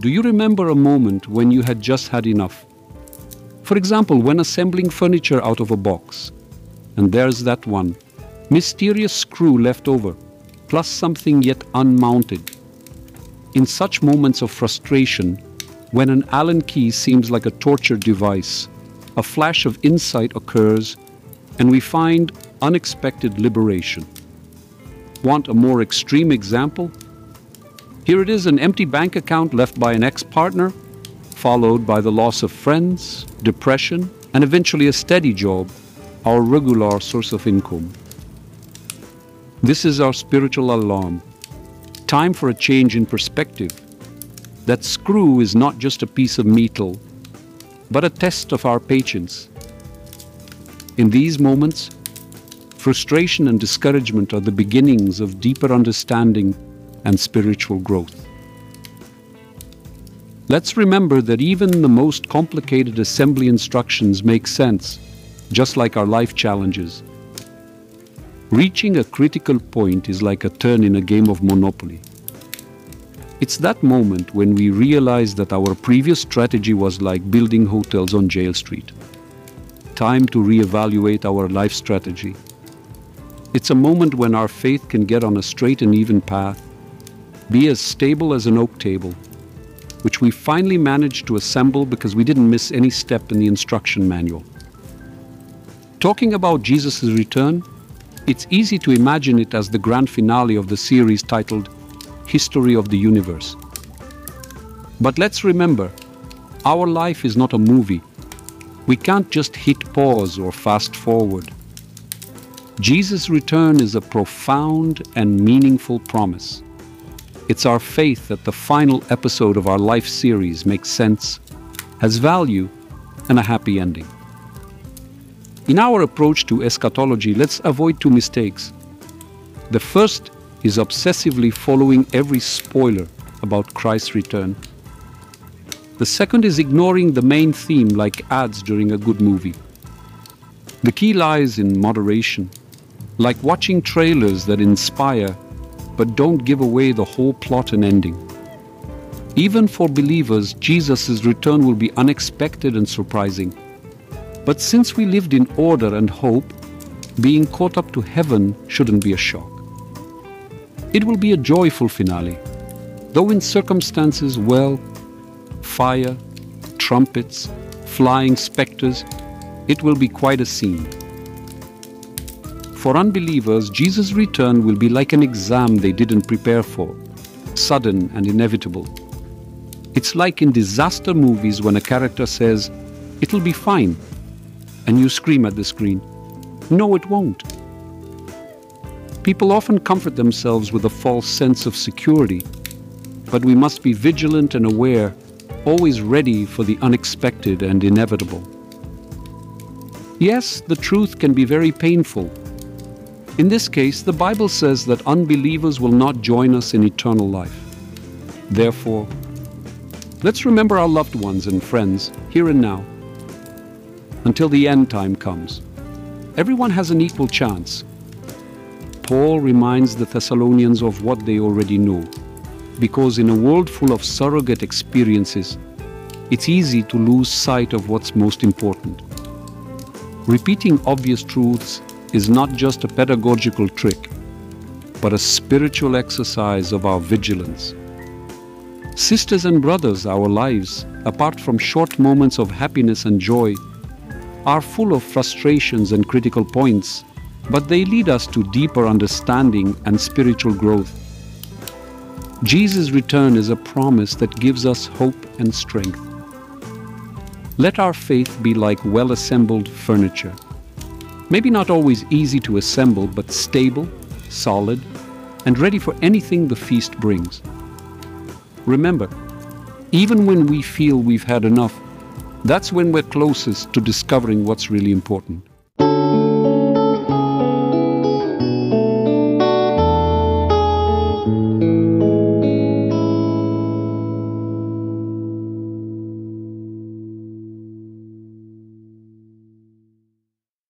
Do you remember a moment when you had just had enough? For example, when assembling furniture out of a box, and there's that one mysterious screw left over, plus something yet unmounted. In such moments of frustration, when an Allen key seems like a torture device, a flash of insight occurs, and we find unexpected liberation. Want a more extreme example? Here it is an empty bank account left by an ex partner, followed by the loss of friends, depression, and eventually a steady job, our regular source of income. This is our spiritual alarm. Time for a change in perspective. That screw is not just a piece of metal, but a test of our patience. In these moments, frustration and discouragement are the beginnings of deeper understanding and spiritual growth. Let's remember that even the most complicated assembly instructions make sense, just like our life challenges. Reaching a critical point is like a turn in a game of Monopoly. It's that moment when we realize that our previous strategy was like building hotels on Jail Street. Time to reevaluate our life strategy. It's a moment when our faith can get on a straight and even path, be as stable as an oak table, which we finally managed to assemble because we didn't miss any step in the instruction manual. Talking about Jesus' return, it's easy to imagine it as the grand finale of the series titled History of the Universe. But let's remember, our life is not a movie. We can't just hit pause or fast forward. Jesus' return is a profound and meaningful promise. It's our faith that the final episode of our life series makes sense, has value, and a happy ending. In our approach to eschatology, let's avoid two mistakes. The first is obsessively following every spoiler about Christ's return. The second is ignoring the main theme like ads during a good movie. The key lies in moderation, like watching trailers that inspire but don't give away the whole plot and ending. Even for believers, Jesus' return will be unexpected and surprising. But since we lived in order and hope, being caught up to heaven shouldn't be a shock. It will be a joyful finale, though in circumstances, well, fire, trumpets, flying spectres, it will be quite a scene. For unbelievers, Jesus' return will be like an exam they didn't prepare for, sudden and inevitable. It's like in disaster movies when a character says, It'll be fine, and you scream at the screen, No, it won't. People often comfort themselves with a false sense of security, but we must be vigilant and aware, always ready for the unexpected and inevitable. Yes, the truth can be very painful. In this case, the Bible says that unbelievers will not join us in eternal life. Therefore, let's remember our loved ones and friends here and now until the end time comes. Everyone has an equal chance. Paul reminds the Thessalonians of what they already know, because in a world full of surrogate experiences, it's easy to lose sight of what's most important. Repeating obvious truths is not just a pedagogical trick, but a spiritual exercise of our vigilance. Sisters and brothers, our lives, apart from short moments of happiness and joy, are full of frustrations and critical points, but they lead us to deeper understanding and spiritual growth. Jesus' return is a promise that gives us hope and strength. Let our faith be like well assembled furniture. Maybe not always easy to assemble, but stable, solid, and ready for anything the feast brings. Remember, even when we feel we've had enough, that's when we're closest to discovering what's really important.